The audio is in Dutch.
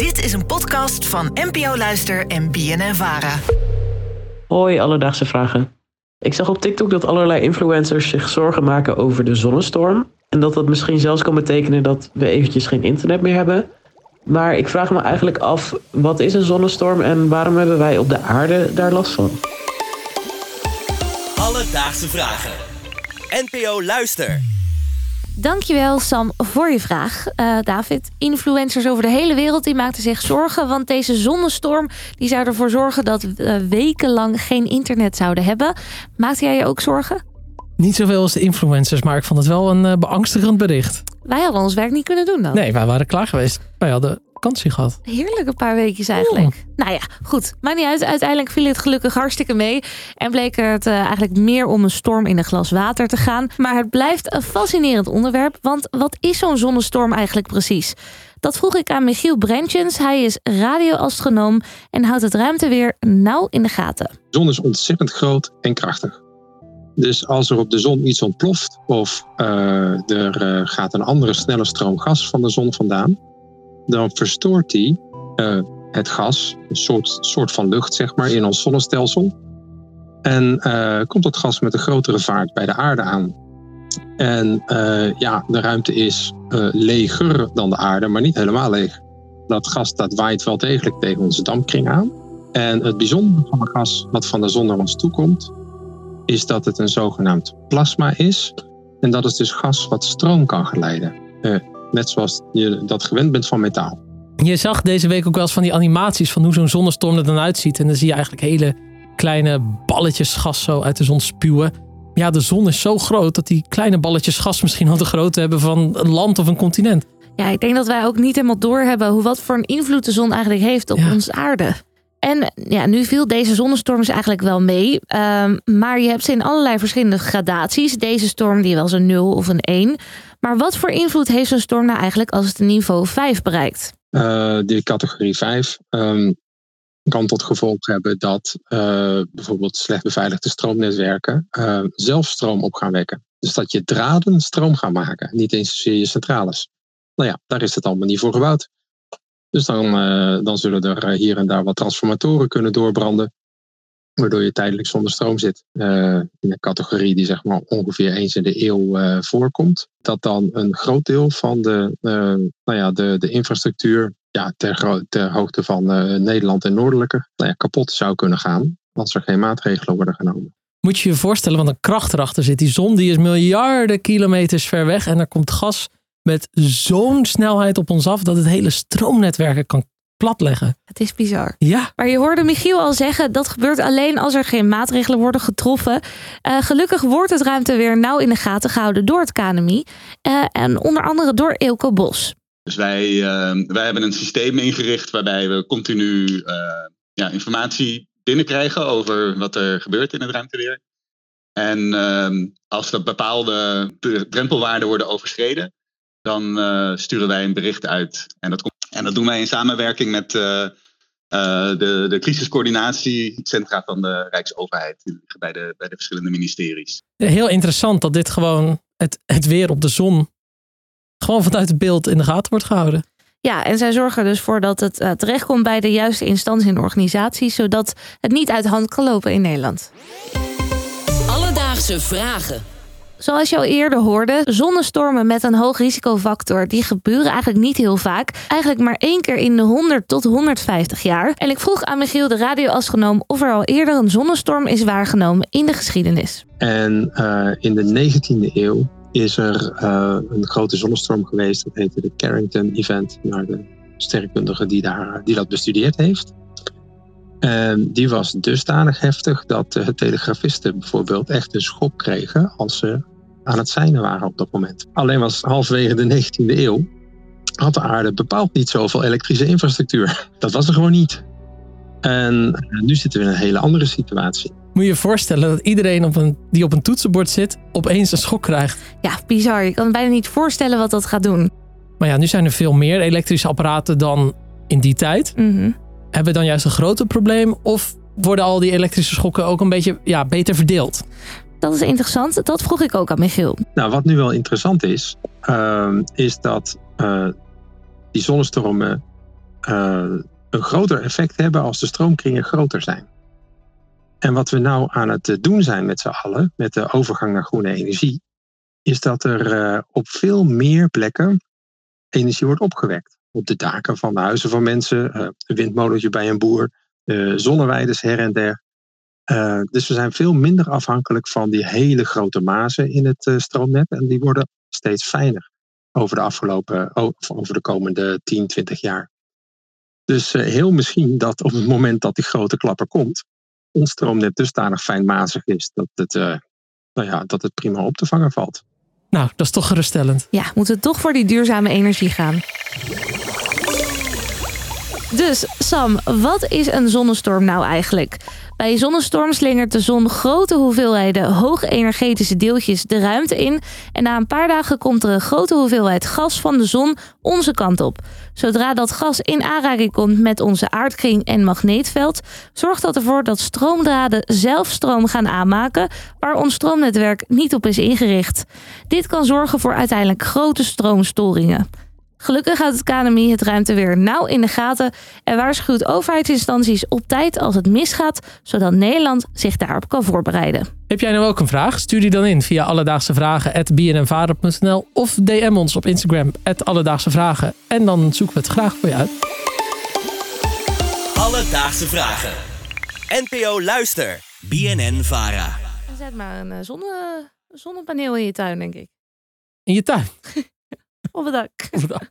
Dit is een podcast van NPO Luister en BNN Vara. Hoi, alledaagse vragen. Ik zag op TikTok dat allerlei influencers zich zorgen maken over de zonnestorm. En dat dat misschien zelfs kan betekenen dat we eventjes geen internet meer hebben. Maar ik vraag me eigenlijk af, wat is een zonnestorm en waarom hebben wij op de aarde daar last van? Alledaagse vragen. NPO Luister. Dankjewel Sam voor je vraag. Eh, David, influencers over de hele wereld die maakten zich zorgen... want deze zonnestorm die zou ervoor zorgen dat we wekenlang geen internet zouden hebben. Maakte jij je ook zorgen? Niet zoveel als de influencers, maar ik vond het wel een uh, beangstigend bericht. Wij hadden ons werk niet kunnen doen dan. Nee, wij waren klaar geweest. Wij hadden vakantie gehad. Heerlijk een paar weekjes eigenlijk. Nou ja, goed. Maar niet uit. Uiteindelijk viel het gelukkig hartstikke mee. En bleek het uh, eigenlijk meer om een storm in een glas water te gaan. Maar het blijft een fascinerend onderwerp. Want wat is zo'n zonnestorm eigenlijk precies? Dat vroeg ik aan Michiel Brentjens. Hij is radioastronoom en houdt het ruimteweer nauw in de gaten. De zon is ontzettend groot en krachtig. Dus als er op de zon iets ontploft of uh, er uh, gaat een andere snelle stroom gas van de zon vandaan, dan verstoort die uh, het gas, een soort, soort van lucht zeg maar, in ons zonnestelsel. En komt dat gas met een grotere vaart bij de aarde aan. En ja, de ruimte is leger dan de aarde, maar niet helemaal leeg. Dat gas dat waait wel degelijk tegen onze dampkring aan. En het bijzondere van het gas wat van de zon naar ons toe komt, is dat het een zogenaamd plasma is. En dat is dus gas wat stroom kan geleiden. Net zoals je dat gewend bent van metaal. Je zag deze week ook wel eens van die animaties van hoe zo'n zonnestorm er dan uitziet. En dan zie je eigenlijk hele kleine balletjes gas zo uit de zon spuwen. Ja, de zon is zo groot dat die kleine balletjes gas misschien al de grootte hebben van een land of een continent. Ja, ik denk dat wij ook niet helemaal doorhebben hoe wat voor een invloed de zon eigenlijk heeft op ja. onze aarde. En ja, nu viel deze zonnestorm eigenlijk wel mee. Um, maar je hebt ze in allerlei verschillende gradaties. Deze storm die eens een 0 of een 1. Maar wat voor invloed heeft zo'n storm nou eigenlijk als het een niveau 5 bereikt? Uh, die categorie 5 um, kan tot gevolg hebben dat uh, bijvoorbeeld slecht beveiligde stroomnetwerken uh, zelf stroom op gaan wekken. Dus dat je draden stroom gaan maken, niet eens zozeer je centrales. Nou ja, daar is het allemaal niet voor gebouwd. Dus dan, uh, dan zullen er hier en daar wat transformatoren kunnen doorbranden. Waardoor je tijdelijk zonder stroom zit. Uh, in een categorie die zeg maar ongeveer eens in de eeuw voorkomt. Dat dan een groot deel van de, nou ja, de, de infrastructuur ja, ter, ter hoogte van Nederland en noordelijker nou ja, kapot zou kunnen gaan. Als er geen maatregelen worden genomen. Moet je je voorstellen wat een kracht erachter zit. Die zon die is miljarden kilometers ver weg. En er komt gas met zo'n snelheid op ons af dat het hele stroomnetwerken kan platleggen. Het is bizar. Ja. Maar je hoorde Michiel al zeggen, dat gebeurt alleen als er geen maatregelen worden getroffen. Uh, gelukkig wordt het ruimte weer nauw in de gaten gehouden door het KNMI. Uh, en onder andere door Eelco Bos. Dus wij, uh, wij hebben een systeem ingericht waarbij we continu ja, informatie binnenkrijgen over wat er gebeurt in het ruimteweer. En ehm, als er bepaalde drempelwaarden worden overschreden, dan uh, sturen wij een bericht uit. En dat, komt, en dat doen wij in samenwerking met uh, uh, de, de crisiscoördinatiecentra van de Rijksoverheid bij de, bij de verschillende ministeries. Heel interessant dat dit gewoon het, het weer op de zon gewoon vanuit het beeld in de gaten wordt gehouden. Ja, en zij zorgen dus voor dat het uh, terechtkomt bij de juiste instantie en organisaties, zodat het niet uit de hand kan lopen in Nederland. Alledaagse vragen. Zoals je al eerder hoorde, zonnestormen met een hoog risicofactor, die gebeuren eigenlijk niet heel vaak. Eigenlijk maar één keer in de 100 tot 150 jaar. En ik vroeg aan Michiel, de radioastronoom, of er al eerder een zonnestorm is waargenomen in de geschiedenis. En uh, in de 19e eeuw is er uh, een grote zonnestorm geweest. Dat heette de Carrington Event, naar de sterrenkundige die, daar, die dat bestudeerd heeft. En die was dusdanig heftig dat de telegrafisten bijvoorbeeld echt een schok kregen als ze aan het seinen waren op dat moment. Alleen was halverwege de 19e eeuw had de aarde bepaald niet zoveel elektrische infrastructuur. Dat was er gewoon niet. En nu zitten we in een hele andere situatie. Moet je je voorstellen dat iedereen op een, die op een toetsenbord zit opeens een schok krijgt. Ja, bizar. Je kan bijna niet voorstellen wat dat gaat doen. Maar ja, nu zijn er veel meer elektrische apparaten dan in die tijd. Mm -hmm. Hebben we dan juist een groter probleem? Of worden al die elektrische schokken ook een beetje ja, beter verdeeld? Dat is interessant. Dat vroeg ik ook aan Michiel. Nou, wat nu wel interessant is, uh, is dat uh, die zonnestormen eh, een groter effect hebben als de stroomkringen groter zijn. En wat we nou aan het eh, doen zijn met z'n allen, met de overgang naar groene energie, is dat er eh, op veel meer plekken energie wordt opgewekt. Op de daken van de huizen van mensen, eh, een windmolentje bij een boer, eh, zonneweiders her en der. Eh, dus we zijn veel minder afhankelijk van die hele grote mazen in het eh, stroomnet. En die worden steeds fijner over de afgelopen, over de komende 10, 20 jaar. Dus eh, heel misschien dat op het moment dat die grote klapper komt, ons stroomnet dusdanig fijnmazig is dat het, eh, nou ja, dat het prima op te vangen valt. Nou, dat is toch geruststellend. Ja, moeten we toch voor die duurzame energie gaan. Dus Sam, wat is een zonnestorm nou eigenlijk? Bij zonnestorm slingert de zon grote hoeveelheden hoge energetische deeltjes de ruimte in. En na een paar dagen komt er een grote hoeveelheid gas van de zon onze kant op. Zodra dat gas in aanraking komt met onze aardkring en magneetveld, zorgt dat ervoor dat stroomdraden zelf stroom gaan aanmaken waar ons stroomnetwerk niet op is ingericht. Dit kan zorgen voor uiteindelijk grote stroomstoringen. Gelukkig houdt het KNMI het ruimte weer nauw in de gaten en waarschuwt overheidsinstanties op tijd als het misgaat, zodat Nederland zich daarop kan voorbereiden. Heb jij nou ook een vraag? Stuur die dan in via alledaagsevragen.bnnvaren.nl of DM ons op Instagram Alledaagse Vragen. En dan zoeken we het graag voor je uit. Alledaagse vragen. NPO Luister. BNN Vara. Zet maar een eh, zonne, zonnepaneel in je tuin, denk ik. In je tuin. Op het dak. Of dat-